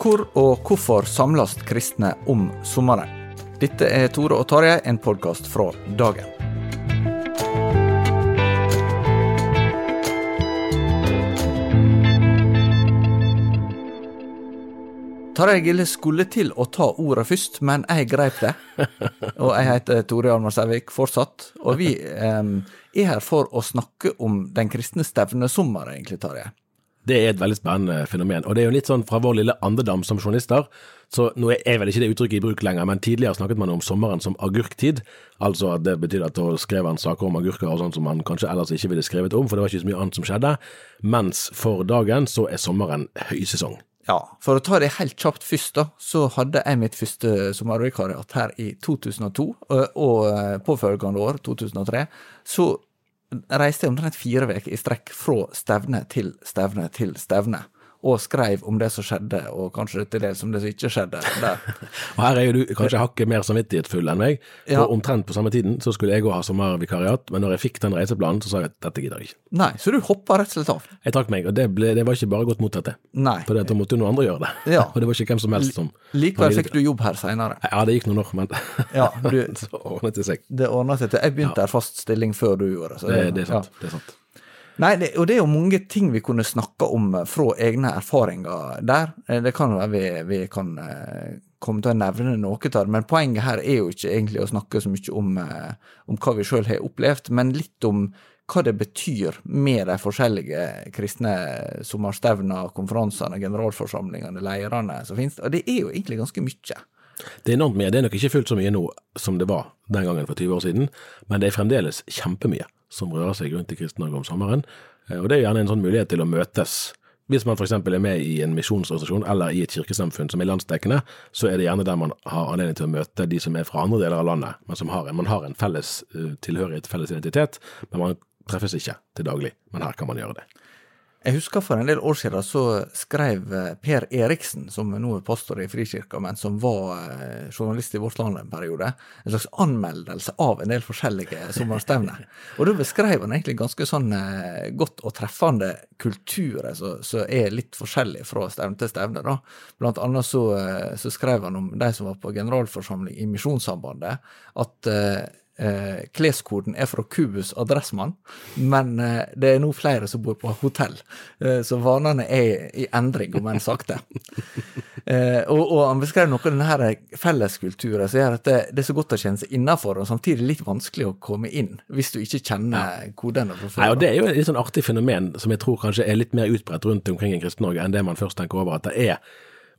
Hvor og hvorfor samles kristne om sommeren? Dette er Tore og Tarjei, en podkast fra dagen. Tarjei Gille skulle til å ta ordet først, men jeg greip det. Og jeg heter Tore Almar Sævik fortsatt. Og vi eh, er her for å snakke om den kristne stevnesommeren, egentlig, Tarjei. Det er et veldig spennende fenomen. Og det er jo litt sånn fra vår lille andedam som journalister. Så nå er vel ikke det uttrykket i bruk lenger, men tidligere snakket man om sommeren som agurktid. Altså at det betydde at da skrev han saker om agurker og sånn som man kanskje ellers ikke ville skrevet om, for det var ikke så mye annet som skjedde. Mens for dagen så er sommeren høysesong. Ja, for å ta det helt kjapt først, da, så hadde jeg mitt første sommervikariat her i 2002, og, og påfølgende år, 2003, så reiste jeg omtrent fire uker i strekk fra stevne til stevne til stevne. Og skrev om det som skjedde, og kanskje til dels om det som ikke skjedde og her er jo du kanskje hakket mer samvittighetsfull enn meg, for Ja. omtrent på samme tiden så skulle jeg òg ha sommervikariat, men når jeg fikk den reiseplanen, så sa jeg at dette gidder jeg ikke. Nei, så du hoppa rett og slett av? Jeg trakk meg, og det, ble, det var ikke bare godt mottatt, det. Nei. For da måtte jo noen andre gjøre det. Ja. og det var ikke hvem som helst som Likevel fikk du jobb her seinere. Ja, det gikk noen år, men Ja, du, så ordnet det seg. det ordna seg til. Jeg begynte her fast stilling før du gjorde det. Det, det er sant. ja. Det er sant. Nei, det, og det er jo mange ting vi kunne snakka om eh, fra egne erfaringer der. Eh, Det kan være vi, vi kan eh, komme til å nevne noe av det, men poenget her er jo ikke egentlig å snakke så mye om, om hva vi sjøl har opplevd, men litt om hva det betyr med de forskjellige kristne sommerstevna, konferansene, generalforsamlingene, leirene som finnes. Og det er jo egentlig ganske mye. Det er enormt mye. Det er nok ikke fullt så mye nå som det var den gangen for 20 år siden, men det er fremdeles kjempemye som rører seg rundt i Kristen-Norge om sommeren. Eh, Og det er gjerne en sånn mulighet til å møtes. Hvis man f.eks. er med i en misjonsorganisasjon eller i et kirkesamfunn som er landsdekkende, så er det gjerne der man har anledning til å møte de som er fra andre deler av landet, men har en, man har en felles eh, tilhørighet, felles identitet, men man treffes ikke til daglig. Men her kan man gjøre det. Jeg husker for en del år siden så skrev eh, Per Eriksen, som nå er pastor i Frikirka, men som var eh, journalist i Vårt Land en periode, en slags anmeldelse av en del forskjellige sommerstevner. Og da beskrev han egentlig ganske sånn eh, godt og treffende kulturer som er litt forskjellige fra stevne til stevne. da. Blant annet så, så skrev han om de som var på generalforsamling i Misjonssambandet, at eh, kleskoden er fra Kubus adressmann, men eh, det er nå flere som bor på hotell, eh, så vanene er i endring, om enn sakte. Eh, og, og han beskrev noe av denne felleskulturen som gjør at det, det er så godt å kjenne seg innafor, og samtidig litt vanskelig å komme inn, hvis du ikke kjenner kodene fra før. Nei, og Det er jo et litt sånn artig fenomen som jeg tror kanskje er litt mer utbredt rundt omkring i Kristen-Norge enn det man først tenker over. at det er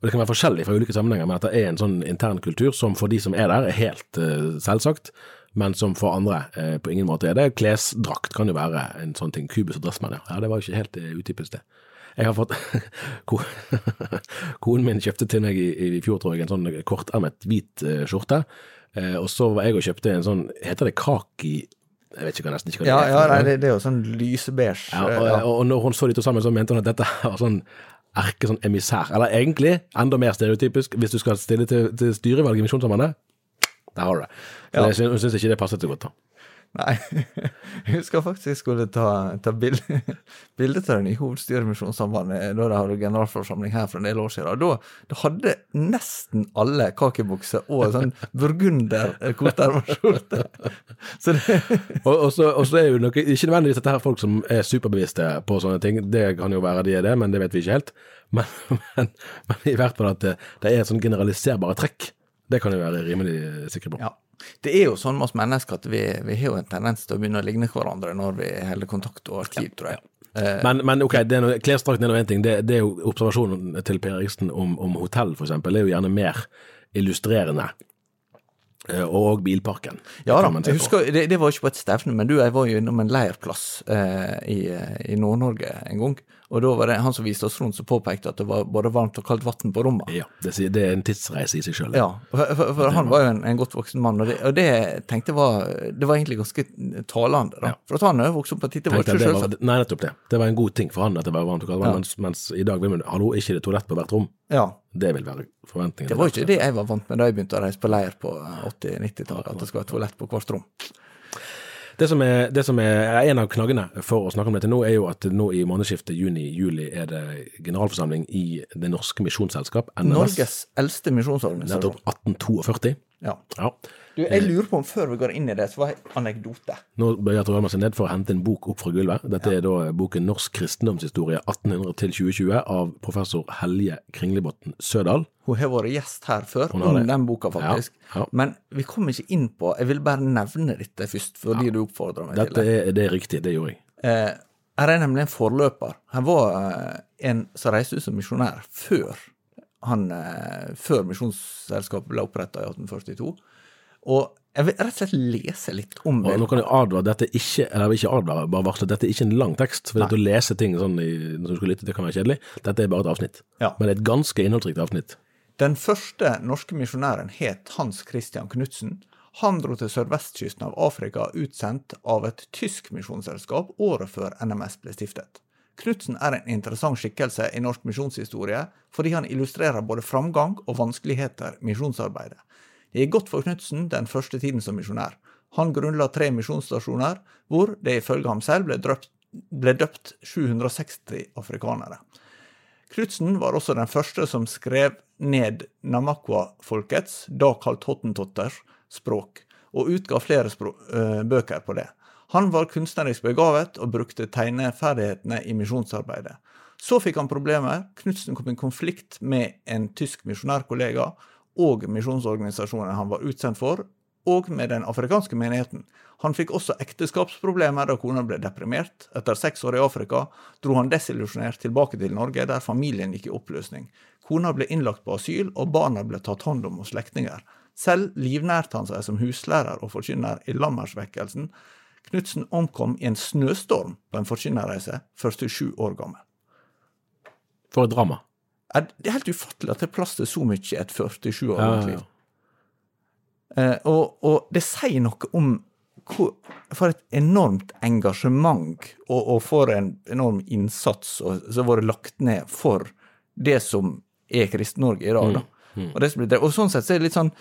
og Det kan være forskjellig fra ulike sammenhenger, men at det er en sånn intern kultur som for de som er der, er helt uh, selvsagt, men som for andre eh, på ingen måte er det. Klesdrakt kan jo være en sånn ting. Kubus og dressmann, ja. ja. Det var jo ikke helt uh, utypisk, det. Jeg har fått Konen min kjøpte til meg i, i fjor, tror jeg, en sånn kortermet hvit eh, skjorte. Eh, og så var jeg og kjøpte en sånn Heter det kaki Jeg vet ikke hva nesten ikke hva Ja, det er. ja nei, det, det er jo sånn lysebeige. Ja, og, eh, ja. og når hun så de to sammen, så mente hun at dette var sånn erke sånn emissær. Eller egentlig, enda mer stereotypisk, hvis du skal stille til, til styrevalg i Misjonssambandet, Der har du det. Så Ja. Jeg syns, syns ikke det passet så godt, da. Nei, jeg husker faktisk jeg skulle ta, ta bilde, til det nye hovedstyremisjonssambandet da de hadde generalforsamling her for en del år siden. Da, da hadde nesten alle kakebukser og sånn burgunder kortermerskjorte. Så det Og, og, så, og så er jo noe, ikke nødvendigvis dette her folk som er superbevisste på sånne ting. Det kan jo være de er det, men det vet vi ikke helt. Men, men, men i hvert fall at det, det er sånn generaliserbare trekk. Det kan jeg være rimelig sikker på. Ja. Det er jo sånn med oss mennesker at vi, vi har jo en tendens til å begynne å ligne hverandre når vi holder kontakt og arkiv, tror jeg. Eh, Men, men ok, det er noe- klesdrakten er nå én ting. Det, det er jo observasjonen til Per Eriksen om, om hotell, for eksempel, er jo gjerne mer illustrerende. Eh, Og bilparken. Ja da, jeg husker, det, det var ikke på et stevne, men du, jeg var jo innom en leirplass eh, i, i Nord-Norge en gang. Og da var det han som viste oss rundt som påpekte at det var både varmt og kaldt vann på rommet. Ja, det, det er en tidsreise i seg sjøl. Ja, for, for, for han var jo en, en godt voksen mann, og det, og det tenkte var Det var egentlig ganske talende, da. Ja. For at han er jo vokst opp på et var ikke selvsagt. nei, nettopp det. Det var en god ting for han at det var varmt og kaldt, Ja. mens, mens i dag vil man Hallo, ikke det toalett på hvert rom? Ja. Det vil være forventningen. Det var ikke det jeg var vant med da jeg begynte å reise på leir på 80-90-tallet, at det skulle være toalett på hvert rom. Det som, er, det som er en av knaggene for å snakke om dette nå, er jo at nå i månedsskiftet juni-juli er det generalforsamling i Det norske misjonsselskap, NMS. Norges eldste misjonsorganisasjon. Nettopp 1842. Ja. Ja. Du, jeg lurer på om før vi går inn i det, så var det en anekdote. Nå bøyer Trømer seg ned for å hente en bok opp fra gulvet. Dette er da boken Norsk kristendomshistorie 1800 til 2020 av professor Helje Kringlebotn Sødal. Hun har vært gjest her før om den boka, faktisk. Ja, ja. Men vi kom ikke inn på Jeg vil bare nevne dette først, fordi du oppfordra meg Dette til det. er, det er riktig, det gjorde jeg. Eh, her er nemlig en forløper. Han var eh, en som reiste ut som misjonær før han, eh, før Misjonsselskapet ble oppretta i 1842. Og jeg vil rett og slett lese litt om det. Og nå kan jeg advare, dette er ikke, eller ikke advare, bare varsle, dette er ikke en lang tekst. For det å lese ting sånn i, når du skal lytte, det kan være kjedelig. Dette er bare et avsnitt. Ja. Men det er et ganske innholdsrikt avsnitt. Den første norske misjonæren het Hans Christian Knutsen. Han dro til sørvestkysten av Afrika utsendt av et tysk misjonsselskap året før NMS ble stiftet. Knutsen er en interessant skikkelse i norsk misjonshistorie fordi han illustrerer både framgang og vanskeligheter i misjonsarbeidet. Det gikk godt for Knutsen den første tiden som misjonær. Han grunnla tre misjonsstasjoner, hvor det ifølge ham selv ble døpt, ble døpt 760 afrikanere. Knutsen var også den første som skrev ned Namakwa-folkets, da kalt hottentotters, språk, og utga flere språk, øh, bøker på det. Han var kunstnerisk begavet og brukte tegneferdighetene i misjonsarbeidet. Så fikk han problemer. Knutsen kom i konflikt med en tysk misjonærkollega og misjonsorganisasjonen han var utsendt for, og med den afrikanske menigheten. Han fikk også ekteskapsproblemer da kona ble deprimert. Etter seks år i Afrika dro han desillusjonert tilbake til Norge, der familien gikk i oppløsning. Kona ble innlagt på asyl, og barna ble tatt hånd om hos slektninger. Selv livnærte han seg som huslærer og forkynner i Lammersvekkelsen. Knutsen omkom i en snøstorm på en forkynnerreise, 47 år gammel. For et drama. Det er helt ufattelig at det er plass til så mye i et 47 år gammelt liv. ja, ja, ja. Eh, og, og det sier noe om hvor, for et enormt engasjement og, og for en enorm innsats og, som har vært lagt ned for det som er Kristen-Norge i dag. Da. Og, det som blir drevet- og sånn sett så er det litt sånn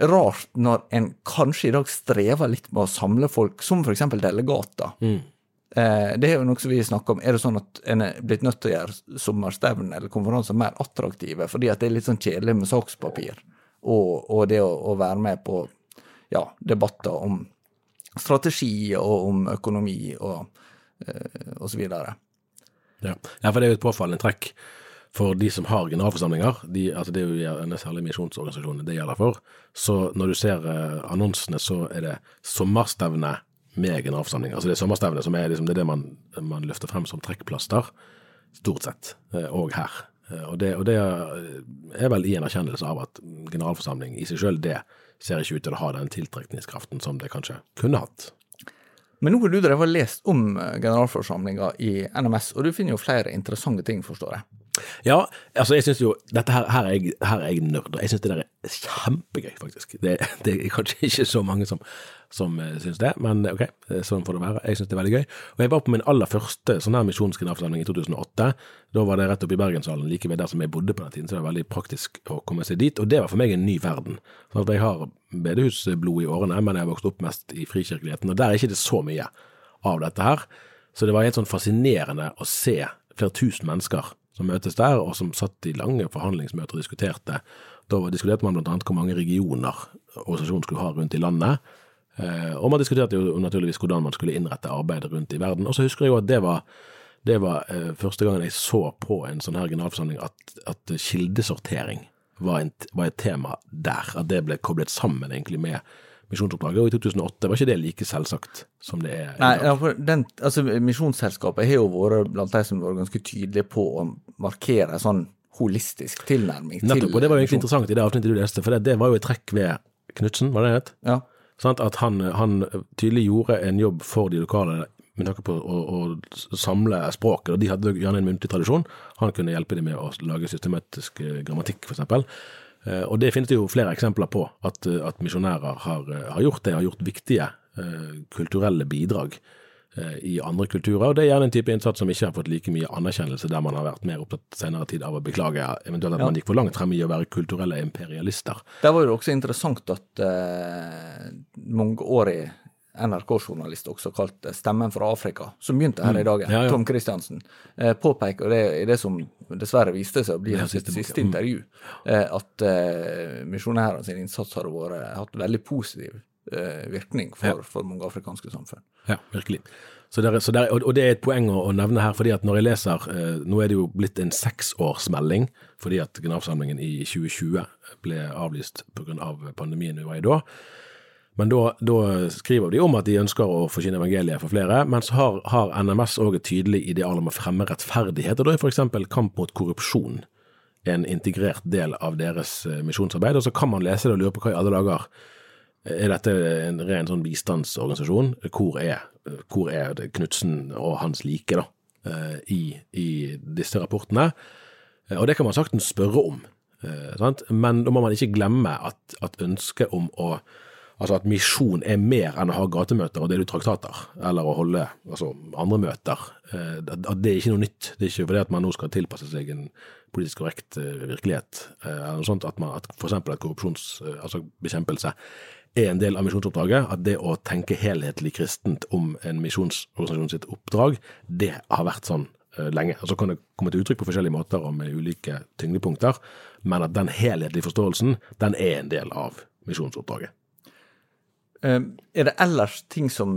rart når en kanskje i dag strever litt med å samle folk, som eksempel delegater. Eh, det er jo noe som vi snakker om. Er det sånn at en er blitt nødt til å gjøre sommerstevn eller konferanser mer attraktive fordi at det er litt sånn kjedelig med sakspapir, og, og det å, å være med på ja, debatter om strategi og om økonomi og, eh, og så videre. Ja. ja, for det er jo et påfallende trekk for de som har generalforsamlinger. De, altså det er jo en særlig misjonsorganisasjon det gjelder for. Så når du ser eh, annonsene, så er det sommerstevne med generalforsamling. Altså det er sommerstevne som er, liksom, det, er det man, man løfter frem som trekkplaster, stort sett, eh, og her. Eh, Og det, og det er vel i en erkjennelse av at generalforsamling i seg sjøl, det ser ikke ut til å ha den tiltrekningskraften som det kanskje kunne hatt. Men nå har du drevet og lest om generalforsamlinga i NMS, og du finner jo flere interessante ting, forstår jeg. Ja, altså jeg synes jo Dette her, her, er jeg, her er jeg nerd, og jeg synes det der er kjempegøy, faktisk. Det, det er kanskje ikke så mange som, som uh, syns det, men ok, sånn får det være. Jeg syns det er veldig gøy. Og jeg var på min aller første sånn her misjonsgeneralforsamling i 2008. Da var det rett oppe i Bergenshallen, like ved der som jeg bodde på den tiden, så det var veldig praktisk å komme seg dit. Og det var for meg en ny verden. Sånn at jeg har bedehusblod i årene, men jeg har vokst opp mest i frikirkeligheten, og der er ikke det så mye av dette her. Så det var helt sånn fascinerende å se flere tusen mennesker som møtes der, og som satt i lange forhandlingsmøter og diskuterte. Da diskuterte man bl.a. hvor mange regioner organisasjonen skulle ha rundt i landet. Eh, og man diskuterte jo naturligvis hvordan man skulle innrette arbeidet rundt i verden. Og så husker jeg jo at det var, det var eh, første gangen jeg så på en sånn her generalforsamling at, at kildesortering var, en, var, et tema der. At det ble koblet sammen egentlig med misjonsoppdraget. Og i 2008 var ikke det like selvsagt som det er i Nei, dag. ja, for den, altså Misjonsselskapet har jo vært blant de som har vært ganske tydelige på å markere sånn holistisk tilnærming til Nettopp, og det var jo egentlig interessant i det avsnittet du leste, for det, det var jo et trekk ved Knutsen, var det det het? Ja. Sånn At han, han tydelig gjorde en jobb for de lokale med tanke på å, å samle språket, og de hadde gjerne en muntlig tradisjon. Han kunne hjelpe dem med å lage systematisk eh, grammatikk. Eh, Og det finnes det jo flere eksempler på, at, eh, at misjonærer har, eh, har gjort det, har gjort viktige eh, kulturelle bidrag eh, i andre kulturer. Og det er gjerne en type innsats som ikke har fått like mye anerkjennelse, der man har vært mer opptatt senere tid av å beklage eventuelt at Ja. man gikk for langt frem i å være kulturelle imperialister. Der var det også interessant at eh, mangeårig NRK-journalist, også kalt eh, Stemmen fra Afrika, som begynte her i dag, Mm. Ja, ja. Tom Christiansen, eh, påpeker det i det som dessverre viste seg å bli hans siste siste. Mm. intervju, eh, at misjonærene sin innsats har vært, hatt veldig positiv virkning for, Ja. for mange afrikanske samfunn. Ja, virkelig. Så der, så der, og, det er et poeng å, nevne her, fordi at når jeg leser Nå er det jo blitt en seksårsmelding, fordi at generalforsamlingen i 2020 ble avlyst pga. pandemien vi var i da. Men da, skriver de om at de ønsker å forkynne evangeliet for flere, men så har, har NMS òg et tydelig ideal om å fremme rettferdighet, og da er f.eks. kamp mot korrupsjon en integrert del av deres eh, misjonsarbeid. Og så kan man lese det og lure på hva i alle dager er dette en ren sånn bistandsorganisasjon? Hvor er, hvor er Knutsen og hans like da, eh, i, i disse rapportene? Eh, Og det kan man saktens spørre om, eh, sant? men da må man ikke glemme at, at ønsket om å Altså at misjon er mer enn å ha gatemøter og dele ut traktater, eller å holde altså, andre møter. Eh, At det er ikke noe nytt. Det er ikke fordi at man nå skal tilpasse seg en politisk korrekt eh, virkelighet, eh, eller noe sånt, at, man, at f.eks. at korrupsjons, eh, altså er en del av misjonsoppdraget. At det å tenke helhetlig kristent om en misjonsorganisasjon sitt oppdrag, det har vært sånn lenge. Og Så kan det komme til uttrykk på forskjellige måter og med ulike tyngdepunkter, men at den helhetlige forståelsen, den er en del av misjonsoppdraget. Eh, Er det ellers ting som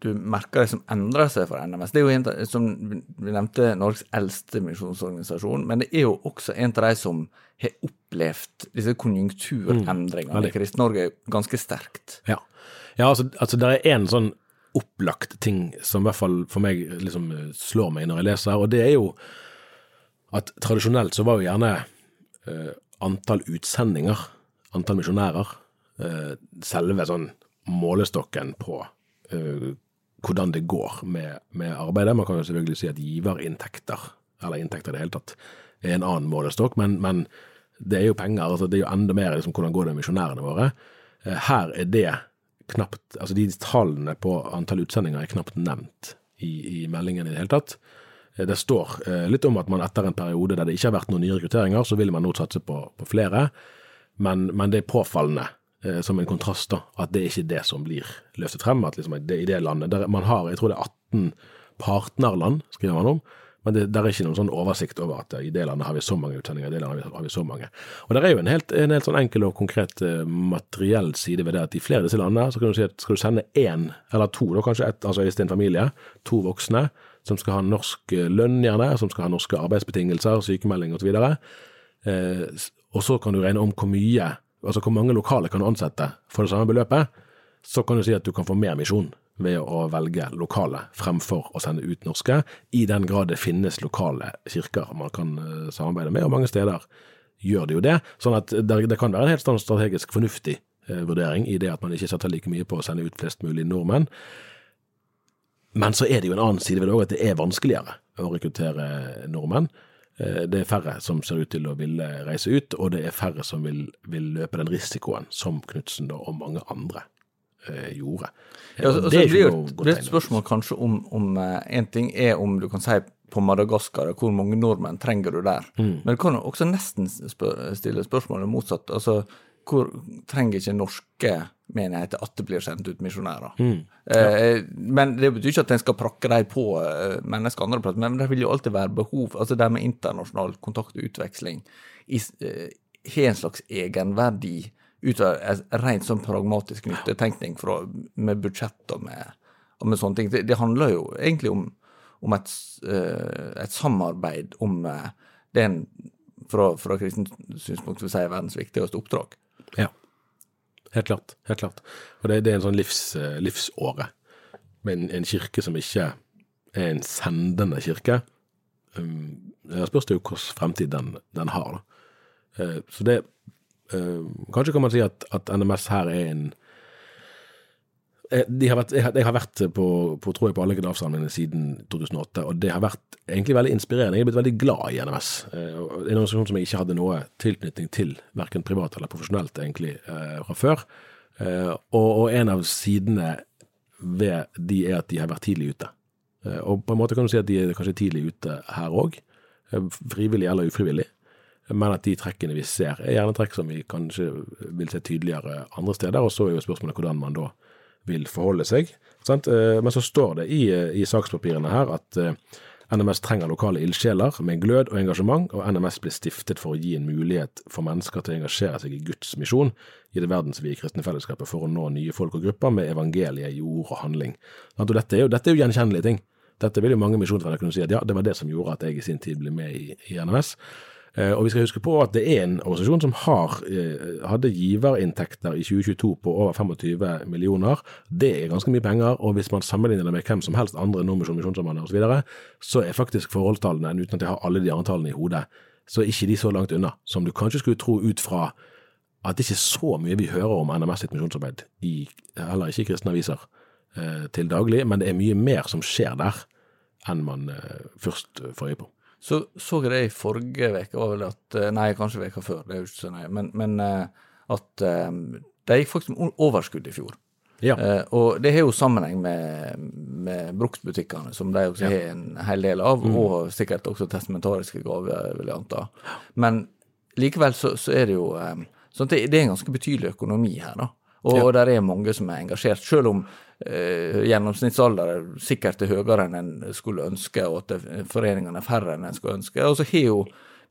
du merker deg som endrer seg for NMS? Det er jo en, som vi nevnte, Norges eldste misjonsorganisasjon, men det er jo også en av de som har opplevd disse konjunkturendringene mm, i Kristen-Norge ganske sterkt. Ja, ja altså, altså det er en sånn opplagt ting som i hvert fall for meg liksom eh, slår meg når jeg leser, og det er jo at tradisjonelt så var jo gjerne uh, antall utsendinger, antall misjonærer, uh, selve sånn målestokken på uh, hvordan det går med, med arbeidet. Man kan jo selvfølgelig si at giverinntekter, eller inntekter i det hele tatt, er en annen målestokk, men, men det er jo penger, altså det er jo enda mer liksom, hvordan går det med misjonærene våre. Uh, Her er det knapt, altså de tallene på antall utsendinger er knapt nevnt i, i meldingen i det hele tatt. Eh, Det står litt om at man etter en periode der det ikke har vært noen nye rekrutteringer, så vil man nå satse på, på flere, men, men det er påfallende som en kontrast da, at det er ikke det som blir løftet frem, at liksom det, i det landet, der man har, jeg tror det er 18 partnerland, skriver man om, men det der er ikke noen sånn oversikt over at i det landet har vi så mange utsendinger, i det landet har vi, så mange. Og det er jo en helt, en helt sånn enkel og konkret eh, materiell side ved det at i flere av disse landene så kan du si at skal du sende én eller to, da kanskje ett, altså hvis det er en familie, to voksne som skal ha norsk eh, lønn gjerne, som skal ha norske arbeidsbetingelser, sykemelding osv., eh, s- og så kan du regne om hvor mye, altså hvor mange lokale kan du ansette for det samme beløpet, så kan du si at du kan få mer misjon ved å velge lokale fremfor å sende ut norske, i den grad det finnes lokale kirker man kan eh, samarbeide med, og mange steder gjør det jo det. Sånn at det, kan være en helt sånn strategisk fornuftig eh, vurdering i det at man ikke setter like mye på å sende ut flest mulig nordmenn. Men så er det jo en annen side ved det òg, at det er vanskeligere å rekruttere nordmenn. Eh, Det er færre som ser ut til å ville reise ut, og det er færre som vil, vil løpe den risikoen som Knutsen og mange andre eh, gjorde. Ja, altså, det, er blir jo et, spørsmål kanskje om, om eh, En ting er om du kan si på Madagaskar hvor mange nordmenn trenger du der. Mm. Men du kan også nesten spør, stille spørsmålet motsatt. Altså, hvor trenger ikke norske menigheter at det blir sendt ut misjonærer? Mm. Eh, men det betyr ikke at en skal prakke dem på eh, mennesker andre plasser. Men det vil jo alltid være behov. Altså det med internasjonal kontakt og utveksling eh, har en slags egenverdi utover en rent sånn pragmatisk nyttetenkning fra, med budsjett og med, og med sånne ting. Det, det handler jo egentlig om, om et, eh, et samarbeid om det en fra, fra kristent synspunkt vil si er verdens viktigste oppdrag. Ja, helt klart. Helt klart. Og det, det er en sånn livs, eh, livsåre med en, en kirke som ikke er en sendende kirke. Um, det spørs jo hvilken fremtid den, den har. Eh, så det uh, Kanskje kan man si at, at NMS her er en har vært, jeg, har, jeg har vært på, på, tror jeg, på alle generalforsamlingene siden 2008, og det har vært egentlig veldig inspirerende. Jeg er blitt veldig glad i NMS. Det er En organisasjon som jeg ikke hadde noe tilknytning til, verken privat eller profesjonelt egentlig, eh, fra før. Eh, og, og en av sidene ved de er at de har vært tidlig ute. Eh, og på en måte kan du si at de er kanskje tidlig ute her òg, frivillig eller ufrivillig. Men at de trekkene vi ser, er gjerne trekk som vi kanskje vil se tydeligere andre steder. Og så er jo spørsmålet hvordan man da vil forholde seg. Sant? Eh, Men så står det i, eh, i sakspapirene her at eh, NMS trenger lokale ildsjeler med glød og engasjement, og NMS blir stiftet for å gi en mulighet for mennesker til å engasjere seg i Guds misjon i det verdensvide kristne fellesskapet for å nå nye folk og grupper med evangeliet i ord og handling. Og dette er jo, dette er jo gjenkjennelige ting. Dette vil jo mange misjonsvenner kunne si at ja, det var det som gjorde at jeg i sin tid ble med i, i NMS. Eh, Og vi skal huske på at det er en organisasjon som har, eh, hadde giverinntekter i 2022 på over 25 millioner. Det er ganske mye penger, og hvis man sammenligner det med hvem som helst andre Nordmisjon, Misjonssambandet osv., så, videre, så er faktisk forholdstallene, uten at jeg har alle de andre tallene i hodet, så er ikke de så langt unna som du kanskje skulle tro ut fra at det ikke er så mye vi hører om NMS sitt misjonsarbeid, i, heller ikke i kristne aviser, eh, til daglig, men det er mye mer som skjer der enn man først får øye på. Så så jeg det i forrige uke, var vel at eh, Nei, kanskje veka før, det er jo ikke så nøye. Men, men eh, at eh, de gikk faktisk med overskudd i fjor. Ja. Eh, og det har jo sammenheng med, med bruktbutikkene, som de også har en hel del av, og sikkert også testamentariske gaver, vil jeg anta. Men likevel så, så er det jo eh, sånn at det, det er en ganske betydelig økonomi her, da. Og, og der er mange som er engasjert, selv om eh, gjennomsnittsalder er sikkert er høyere enn en skulle ønske, og at foreningene er færre enn en skulle ønske. Og så har jo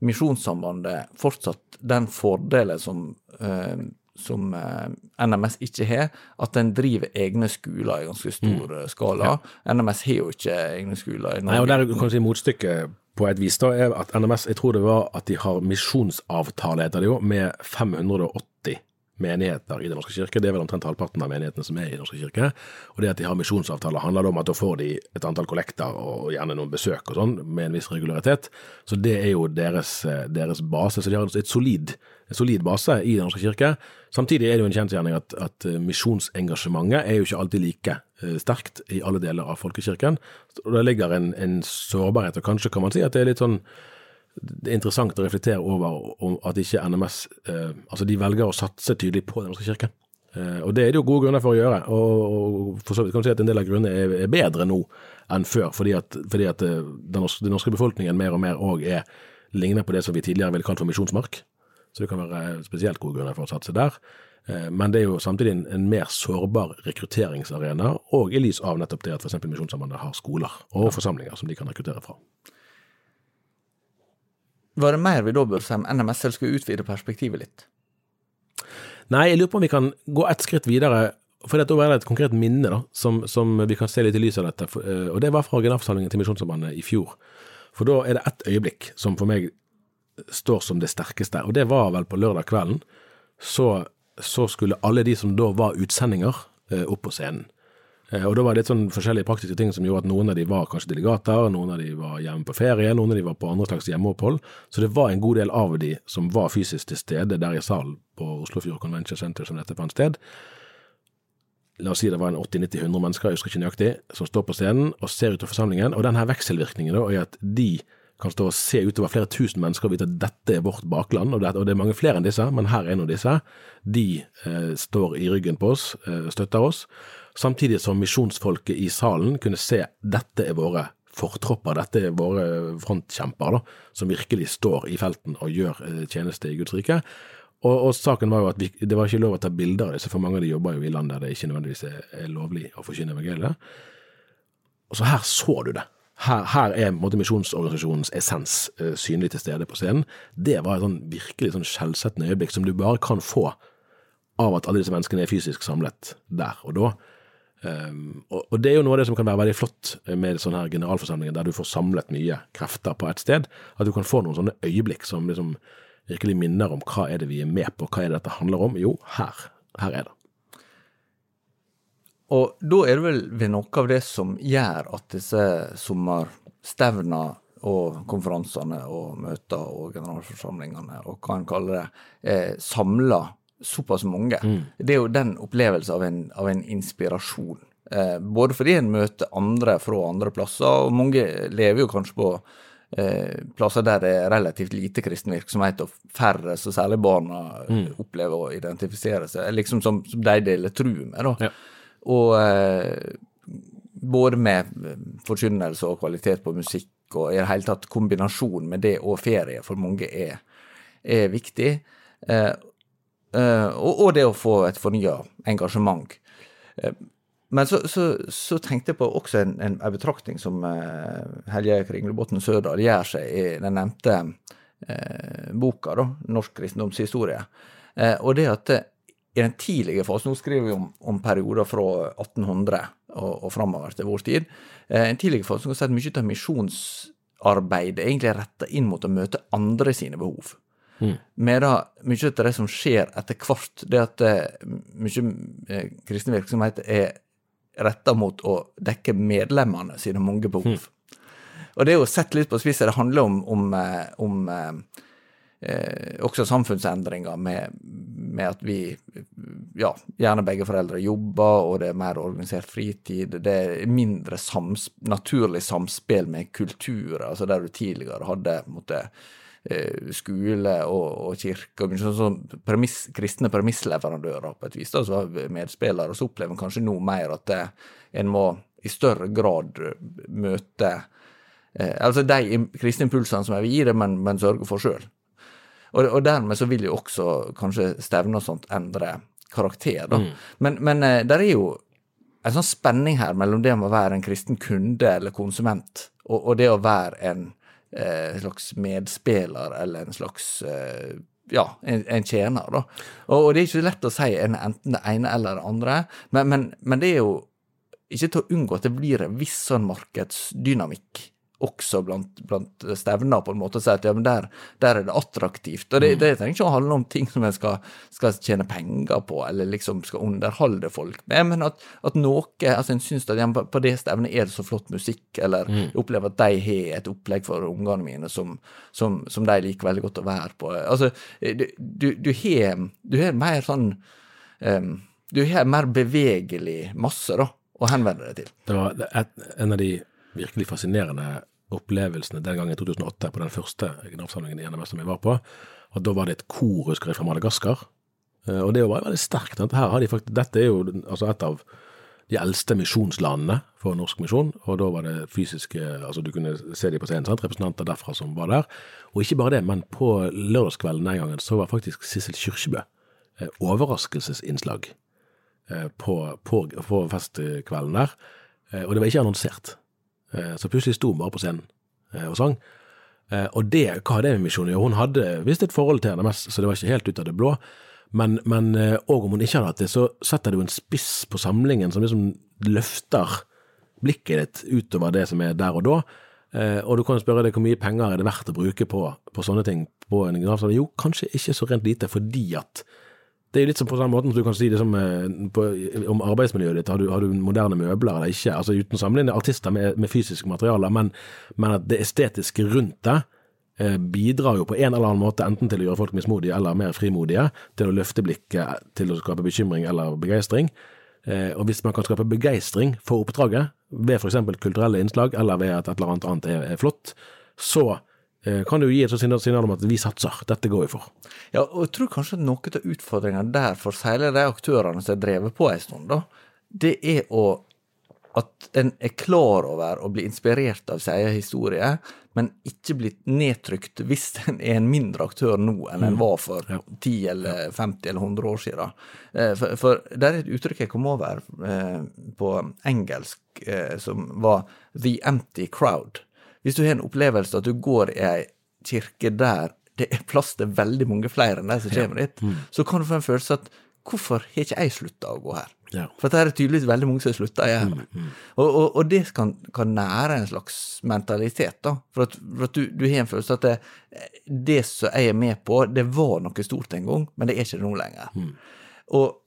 Misjonssambandet fortsatt den fordelen som, eh, som eh, NMS ikke har, at en driver egne skoler i ganske stor mm. skala. NMS har jo ikke egne skoler i Nei, og der kan du si Motstykket på et vis da, er at NMS jeg tror det var at de har misjonsavtale, heter det jo, med 580 menigheter i Den norske kirke. Det er vel omtrent halvparten av menighetene som er i Den norske kirke. Og det at de har misjonsavtaler, handler om at da får de et antall kollekter og gjerne noen besøk og sånn, med en viss regularitet. Så det er jo deres, eh, deres base. Så de har et solid, en solid base i Den norske kirke. Samtidig er det jo en kjensgjerning at, at eh, misjonsengasjementet er jo ikke alltid like eh, sterkt i alle deler av folkekirken. Og det ligger en, en sårbarhet, og kanskje kan man si at det er litt sånn det er interessant å reflektere over at ikke NMS eh, altså de velger å satse tydelig på Den norske kirke. Eh, og det er det jo gode grunner for å gjøre. Og, og for så vidt kan du si at en del av grunnene er, er bedre nå enn før, fordi at, fordi at eh, den, norske, den norske befolkningen mer og mer òg ligner på det som vi tidligere ville kalt for misjonsmark. Så det kan være spesielt gode grunner for å satse der. Eh, Men det er jo samtidig en, en mer sårbar rekrutteringsarena, og i lys av nettopp det at f.eks. Misjonssambandet har skoler og forsamlinger som de kan rekruttere fra. Var det mer vi da bør se om NMS, skulle utvide perspektivet litt? Nei, jeg lurer på om vi kan gå et skritt videre. For det er et konkret minne da, som, som vi kan se litt i lys av dette. Eh, og det var fra generalforsamlingen til Misjonssambandet i fjor. For da er det ett øyeblikk som for meg står som det sterkeste, og det var vel på lørdag kvelden. Så, så skulle alle de som da var utsendinger, eh, opp på scenen. Eh, Og da var det litt sånn forskjellige praktiske ting som gjorde at noen av de var kanskje delegater, noen av de var hjemme på ferie, noen av de var på andre slags hjemmeopphold. Så det var en god del av de som var fysisk til stede der i salen på Oslofjord Convention Center som dette fant sted. La oss si det var en 80-90-100 mennesker, jeg husker ikke nøyaktig, som står på scenen og ser utover forsamlingen. Og denne vekselvirkningen da, er at de kan stå og se utover flere tusen mennesker og vite at dette er vårt bakland, og det, er mange flere enn disse, men her er av disse. De eh, står i ryggen på oss, eh, støtter oss. Samtidig som misjonsfolket i salen kunne se dette er våre fortropper, dette er våre frontkjemper, da, som virkelig står i felten og gjør eh, tjeneste i Guds rike. Og, og, saken var jo at vi, det var ikke lov å ta bilder av disse, for mange av de jobber jo i land der det ikke nødvendigvis er, er lovlig å forkynne evangeliet. Og så her så du det. Her, her er måte, misjonsorganisasjonens essens uh, synlig til stede på scenen. Det var et sånn virkelig sånn skjellsettende øyeblikk som du bare kan få av at alle disse menneskene er fysisk samlet der og da. Um, og, og, det er jo noe av det som kan være veldig flott med sånne her generalforsamlinger, der du får samlet mye krefter på et sted. At du kan få noen sånne øyeblikk som liksom virkelig minner om hva er det vi er med på, hva er det dette handler om? Jo, her. Her er det. Og da er det vel ved noe av det som gjør at disse sommerstevna og konferansene og møter og generalforsamlingene og hva en kaller det, samler såpass mange. Mm. Det er jo den opplevelsen av en, av en inspirasjon. Eh, både fordi en møter andre fra andre plasser, og mange lever jo kanskje på eh, plasser der det er relativt lite kristen virksomhet, og færre, så særlig barna, mm. opplever å identifisere seg, liksom som, som de deler tru med. da. Ja. Og eh, både med forkynnelse og kvalitet på musikk, og i det hele tatt kombinasjon med det og ferie for mange er, er viktig. Eh, og, og, det å få et fornya engasjement. Eh, men så, så, så, tenkte jeg på også en, en, en betraktning som Helge Helje Kringlebotn Sørdal gjør seg i den nevnte eh, boka, da, 'Norsk kristendomshistorie'. Eh, og det at i den tidlige fasen, nå skriver vi om, om perioder fra 1800 og, og framover til vår tid, en tidligere fase kan si at mye av misjonsarbeidet egentlig er retta inn mot å møte andre sine behov. Mm. da, mye av det som skjer etter hvert, det at mye kristen virksomhet er retta mot å dekke medlemmene sine mange behov. Mm. Og det er jo sett litt på spissen. Det handler om, om, eh, om eh, også samfunnsendringer med, med, at vi ja, gjerne begge foreldre jobber, og det er mer organisert fritid. Det er mindre sams, naturlig samspill med kulturer, altså der du tidligere hadde måtte, Eh, skole og, og kirke, og sånn, sånn premiss, kristne premissleverandører på et vis, da, som var medspillere. Så opplever en kanskje nå mer at det, en må i større grad møte eh, Altså de kristne impulsene som jeg vil gi det, men, men sørge for sjøl. Og, og, dermed så vil jo også kanskje stevne og sånt endre karakter, da. Mm. Men, men eh, der er jo en sånn spenning her mellom det å være en kristen kunde eller konsument, og, og det å være en en eh, slags medspiller eller en slags eh, ja, en, en tjener, da. Og, og, det er ikke lett å si en, enten det ene eller det andre, men, men, men, det er jo ikke til å unngå at det blir en viss sånn markedsdynamikk også blant, blant stevner, på en måte, og si at ja, men der, der, er det attraktivt. Og det, mm. det trenger ikke å handle om ting som en skal, skal, tjene penger på, eller liksom skal underholde folk med, men at, at noe altså En syns at ja, på det stevnet er det så flott musikk, eller mm. opplever at de har et opplegg for ungene mine som, som, som, de liker veldig godt å være på. Altså, du, du, du har, du har mer sånn um, Du har mer bevegelig masse, da, å henvende deg til. Det var et, en av de virkelig fascinerende opplevelsene den gangen i 2008, på den første generalforsamlingen i NMS som jeg var på. Og Da var det et kor husker jeg, fra Madagaskar. Eh, og det var veldig sterkt. Her har de faktisk, dette er jo altså et av de eldste misjonslandene for norsk misjon, og da var det fysiske altså Du kunne se de på scenen, sant? representanter derfra som var der. Og ikke bare det, men på lørdagskvelden den gangen så var faktisk Sissel Kyrkjebø eh, overraskelsesinnslag eh, på, på, på festkvelden der. Og det var ikke annonsert. Eh, så plutselig sto hun bare på scenen eh, og sang. Eh, og det, hva har det med misjonen å gjøre? Hun hadde visst et forhold til NMS, så det var ikke helt ut av det blå. Men, men om hun ikke hadde hatt det, så setter du en spiss på samlingen som liksom løfter blikket ditt utover det som er der og da. Og du kan spørre deg hvor mye penger er det verdt å bruke på, på sånne ting på en generalforsamling? Jo, kanskje ikke så rent lite, fordi at det er litt som på den måten som du kan si det som, eh, på, om arbeidsmiljøet ditt. Har du, har du, moderne møbler eller ikke? Altså Uten å sammenligne artister med, med fysiske materialer, men, men, at det estetiske rundt det eh, bidrar jo på en eller annen måte enten til å gjøre folk mismodige eller mer frimodige, til å løfte blikket, til å skape bekymring eller begeistring. Eh, og hvis man kan skape begeistring for oppdraget ved f.eks. kulturelle innslag, eller ved at et eller annet annet er, er flott, så kan det jo gi et signal- om at vi satser, dette går vi for. Ja, og jeg tror kanskje noe av utfordringa der for særlig de aktørene som har drevet på en stund, da, det er å at en er klar over å bli inspirert av sin egen historie, men ikke blitt nedtrykt hvis en er en mindre aktør nå enn en var for 10 eller 50 eller 100 år siden. Eh, For, for det er et uttrykk jeg kom over eh, på engelsk eh, som var 'the empty crowd'. Hvis du har en opplevelse at du går i ei kirke der det er plass til veldig mange flere enn de som kommer dit, så kan du få en følelse at hvorfor har ikke jeg slutta å gå her? Ja. For det er tydeligvis veldig mange som har slutta å gjøre det. Og, og, og det kan, kan nære en slags mentalitet, da. For at, for at du, du har en følelse at det, det som jeg er med på, det var noe stort en gang, men det er ikke det nå lenger. Og jeg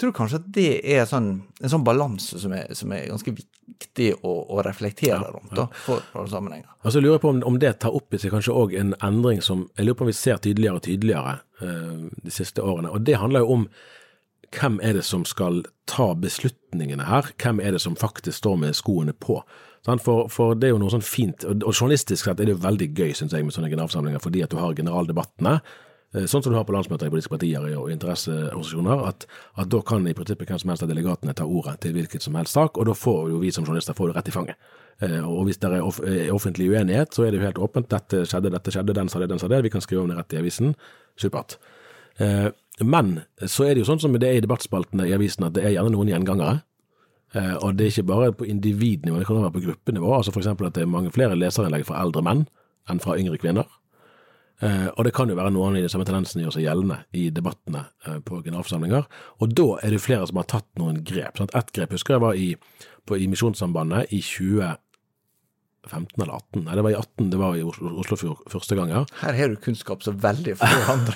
tror kanskje at det er sånn, en sånn balanse som som er ganske viktig å, å reflektere rundt, da, for, for sammenhenger. Og så lurer jeg på om, om det tar opp i seg kanskje òg en endring som jeg lurer på om vi ser tydeligere og tydeligere eh, de siste årene. Og det handler jo om hvem er det som skal ta beslutningene her? Hvem er det som faktisk står med skoene på? For, for det er jo noe sånn fint, og journalistisk sett er det jo veldig gøy, syns jeg, med sånne generalforsamlinger, fordi at du har generaldebattene. Eh, Sånn som du har på landsmøter i politiske partier og interesseorganisasjoner, at, at da kan i prinsippet hvem som helst av delegatene ta ordet til hvilket som helst sak, og da får jo vi som journalister får det rett i fanget. Eh, Og hvis det er er offentlig uenighet, så er det jo helt åpent. Dette skjedde, dette skjedde, den sa det, den sa det. Vi kan skrive om det rett i avisen. Supert. Eh, Men så er det jo sånn som det er i debattspaltene i avisen, at det er gjerne noen gjengangere. Eh, Og det er ikke bare på individnivå, det kan være på gruppenivå. Altså F.eks. at det er mange flere leserinnlegg fra eldre menn enn fra yngre kvinner. Eh, og det kan jo være noen i de samme tendensene gjør seg gjeldende i debattene eh, på generalforsamlinger. Og da er det flere som har tatt noen grep. Sant? Et grep husker jeg var i, på, i Misjonssambandet i 2015 eller 18. Nei, det var i 18, det var i Oslo- Oslofjord første gang Her har du kunnskap så veldig for hverandre.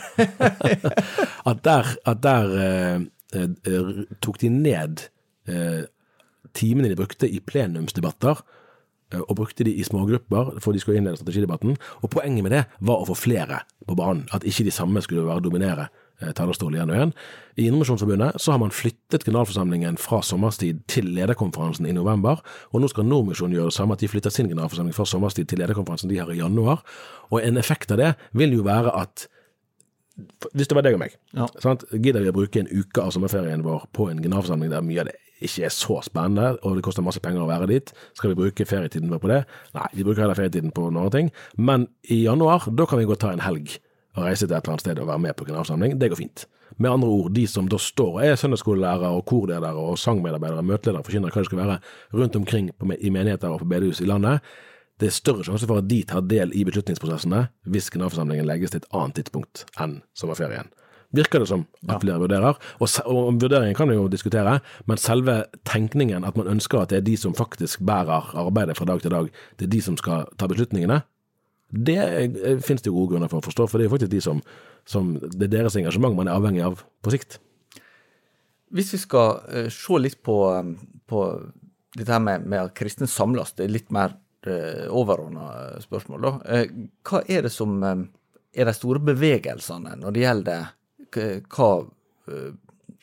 At der, at der eh, eh, tok de ned eh, timene de brukte i plenumsdebatter, og brukte de i smågrupper for de skulle innlede strategidebatten. Og poenget med det var å få flere på banen. At ikke de samme skulle være dominere eh, talerstolen igjen og igjen. I Indremisjonsforbundet så har man flyttet generalforsamlingen fra sommerstid til lederkonferansen i november, og nå skal Nordmisjonen gjøre det samme, at de flytter sin generalforsamling fra sommerstid til lederkonferansen de har i januar. Og en effekt av det vil jo være at hvis det var deg og meg, Ja. sant? gidder vi å bruke en uke av sommerferien vår på en generalforsamling der mye av det ikke er så spennende, og det koster masse penger å være dit. Skal vi bruke ferietiden vår på det? Nei, vi bruker heller ferietiden på noen ting. Men i januar, da kan vi godt ta en helg og reise til et eller annet sted og være med på generalforsamling. Det går fint. Med andre ord, de som da står og er søndagsskolelærere og korledere og sangmedarbeidere, møteledere, forkynner hva det skal være, rundt omkring i menigheter og på bedehus i landet, det er større sjanse for at de tar del i beslutningsprosessene hvis generalforsamlingen legges til et annet tidspunkt enn sommerferien. Virker det som at flere vurderer, og, og vurderingen kan vi jo diskutere, men selve tenkningen at man ønsker at det er de som faktisk bærer arbeidet fra dag til dag, det er de som skal ta beslutningene, det eh, finnes det jo gode grunner for å forstå, for det er jo faktisk de som, som det er deres engasjement man er avhengig av på sikt. Hvis vi skal eh, se litt på, um, på dette her med, med at kristne samles, det er litt mer uh, overordna spørsmål, da. Eh, hva er det som eh, er de store bevegelsene når det gjelder hva eh,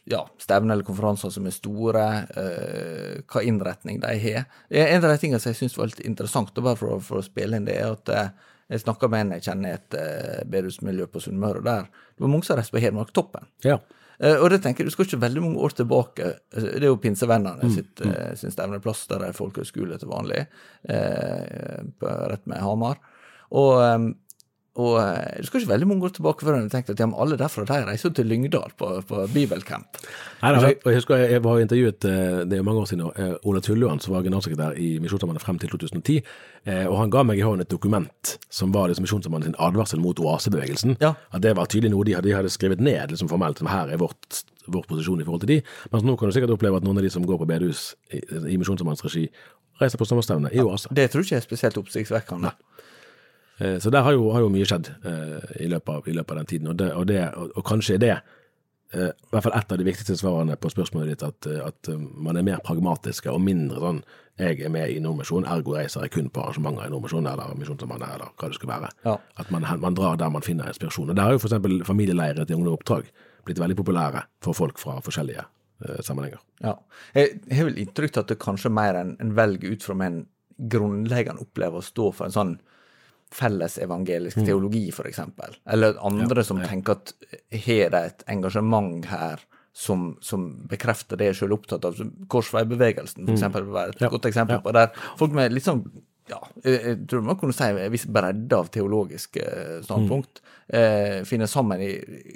ja, stevner eller konferanser som er store, eh, hva innretning de har. En av de tingene som jeg syns var litt interessant, bare for, for å spille inn det, er at eh, jeg snakka med en jeg kjenner i et eh, bedehusmiljø på Sunnmøre, der det var mange som reiste på Hedmarktoppen. Ja. Og det tenker jeg, Du skal ikke veldig mange år tilbake. Det er jo Pinsevennene sitt, eh, sin stevneplass, der er folkehøyskole til vanlig, på, rett med Hamar. Og, og eh, du skal ikke veldig mange år tilbake før jeg tenkte at ja, men alle derfra de reiser til Lyngdal på, på bibelcamp. Nei, da, jeg, jeg husker jeg, jeg var intervjuet, eh, det er mange år siden, eh, Ola Tulluan, som var generalsekretær i Misjonssambandet frem til 2010, eh, og han ga meg i hånden et dokument som var liksom Misjonssambandet sin advarsel mot oasebevegelsen. Ja. At det var tydelig noe de hadde, de hadde skrevet ned liksom formelt, som her er vårt, vår posisjon i forhold til de. Mens nå kan du sikkert oppleve at noen av de som går på bedehus i, i Misjonssambandets regi, reiser på sommerstevne i oase. Det tror ikke jeg er spesielt oppsiktsvekkende. Eh, Så der har jo, har jo mye skjedd eh, i, løpet av, i løpet av den tiden, og, det, og, det, og, kanskje er det eh, i hvert fall et av de viktigste svarene på spørsmålet ditt, at, at man er mer pragmatiske og mindre sånn jeg er med i Nordmisjon, ergo reiser jeg kun på arrangementer i Nordmisjon eller Misjonssambandet eller hva det skulle være. Ja. At man, man drar der man finner inspirasjon. Og Der har jo f.eks. familieleirer til unge Oppdrag blitt veldig populære for folk fra forskjellige eh, sammenhenger. Ja. Jeg har vel inntrykk av at det kanskje mer enn en velger ut fra en grunnleggende opplever å stå for en sånn fellesevangelisk Mm. teologi, eksempel. Eller andre som tenker at har de et engasjement her som, som bekrefter det jeg sjøl er opptatt av. Korsveibevegelsen, for eksempel, vil være et Mm. Ja. godt eksempel Ja. på. Der folk med litt sånn ja, jeg, tror man kunne si en viss bredde av teologiske standpunkt standpunkt eh, finner sammen i,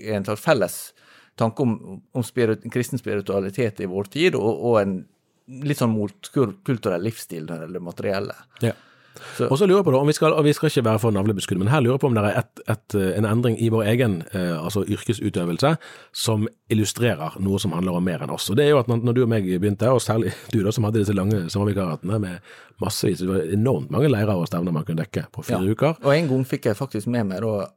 i en slags felles tanke om, om spirit, kristen spiritualitet i vår tid, og, og en litt sånn motkulturell livsstil når det materielle. Ja. Og så lurer jeg på da, om vi skal, og vi skal ikke være for navlebeskudd, men her lurer jeg på om det er et, et, eh, en endring i vår egen eh, altså yrkesutøvelse som illustrerer noe som handler om mer enn oss. Og det er jo at når, når du og meg begynte, og særlig du da som hadde disse lange sommervikaratene med massevis, det var enormt mange leirer og stevner man kunne dekke på fire Ja. uker. Og en gang fikk jeg faktisk med meg da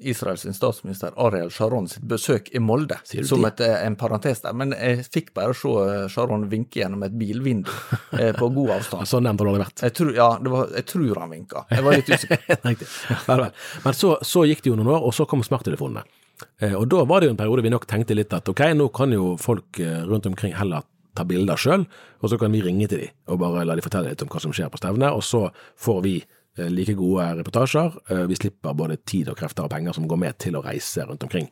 Israels statsminister Ariel Sharon sitt besøk i Molde, som et, eh, en parentes der. Men jeg fikk bare se eh, Sharon vinke gjennom et bilvindu eh, på god avstand. sånn nevnt har det vært. Jeg tror, ja, det var, jeg tror han vinka. Jeg var litt usikker. Men så, så gikk det jo noen år, og så kom smarttelefonene. Eh, og da var det jo en periode vi nok tenkte litt at ok, nå kan jo folk eh, rundt omkring heller ta bilder sjøl, og så kan vi ringe til dem og bare la dem fortelle litt om hva som skjer på stevnet, og så får vi eh, like gode reportasjer. Eh, vi slipper både tid og krefter og penger som går med til å reise rundt omkring.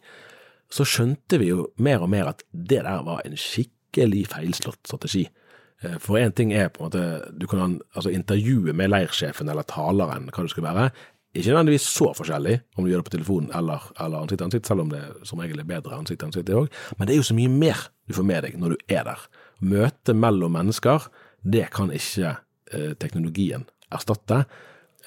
Så skjønte vi jo mer og mer at det der var en skikkelig feilslått strategi. Eh, For én ting er på en måte Du kan altså intervjue med leirsjefen eller taleren, hva det skulle være. Ikke nødvendigvis så forskjellig om du gjør det på telefonen eller, eller ansikt til ansikt, selv om det som regel er bedre ansikt til ansikt òg. Men det er jo så mye mer du får med deg når du er der. Møte mellom mennesker, det kan ikke eh, teknologien erstatte.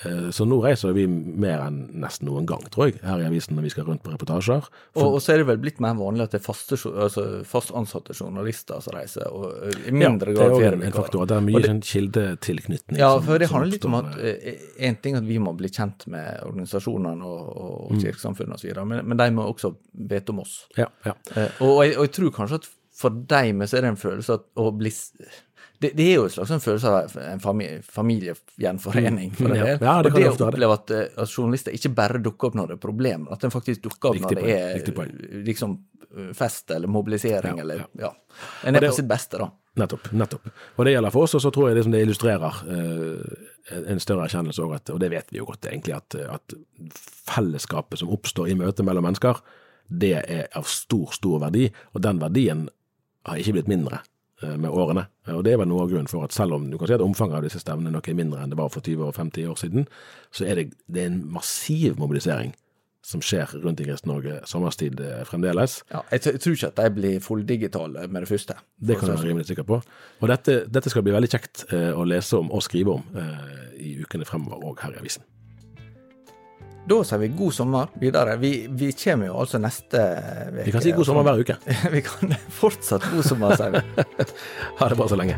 Eh, så nå reiser vi mer enn nesten noen gang, tror jeg, her i avisen når vi skal rundt på reportasjer. Og, og så er det vel blitt mer vanlig at det er faste, altså fast ansatte journalister som reiser, og eh, i mindre grad ja, det er jo en, en faktor. Det er mye det- sånn kildetilknytning. Ja, for det handler litt om at med- en ting at vi må bli kjent med organisasjonene og, og Mm. kirkesamfunnet osv., men, men de må også vite om oss. Ja, ja. Eh, og, og, jeg, og jeg tror kanskje at for dem så er det en følelse at å bli det, det er jo en slags en følelse av en familie, familiegjenforening. For en del. Ja, det og det å oppleve at, eh, at journalister ikke bare dukker opp når det er problemer, at den faktisk dukker opp når det er liksom eh, fest eller mobilisering Ja, eller ja. En er på sitt beste, da. Nettopp. nettopp. Og det gjelder for oss, og så tror jeg liksom det illustrerer eh, en større erkjennelse òg, og det vet vi jo godt egentlig, at, at fellesskapet som oppstår i møte mellom mennesker, det er av stor, stor verdi, og den verdien har ikke blitt mindre eh, med årene. Og det er vel noe av grunnen for at selv om du kan si at omfanget av disse stevnene nok er mindre enn det var for 20 og 50 år siden, så er det, det er en massiv mobilisering som skjer rundt i Kristen-Norge sommerstid eh, fremdeles. Ja, jeg, jeg tror ikke at de blir fulldigitale med det første. Det kan du være rimelig sikker på. Og dette, dette skal bli veldig kjekt eh, å lese om og skrive om eh, i ukene fremover òg her i avisen. Da sier vi god sommer videre. Vi, vi kommer jo altså neste uke. Vi kan si god sommer hver uke. vi kan fortsatt god sommer, sier vi. Ha det bra så lenge.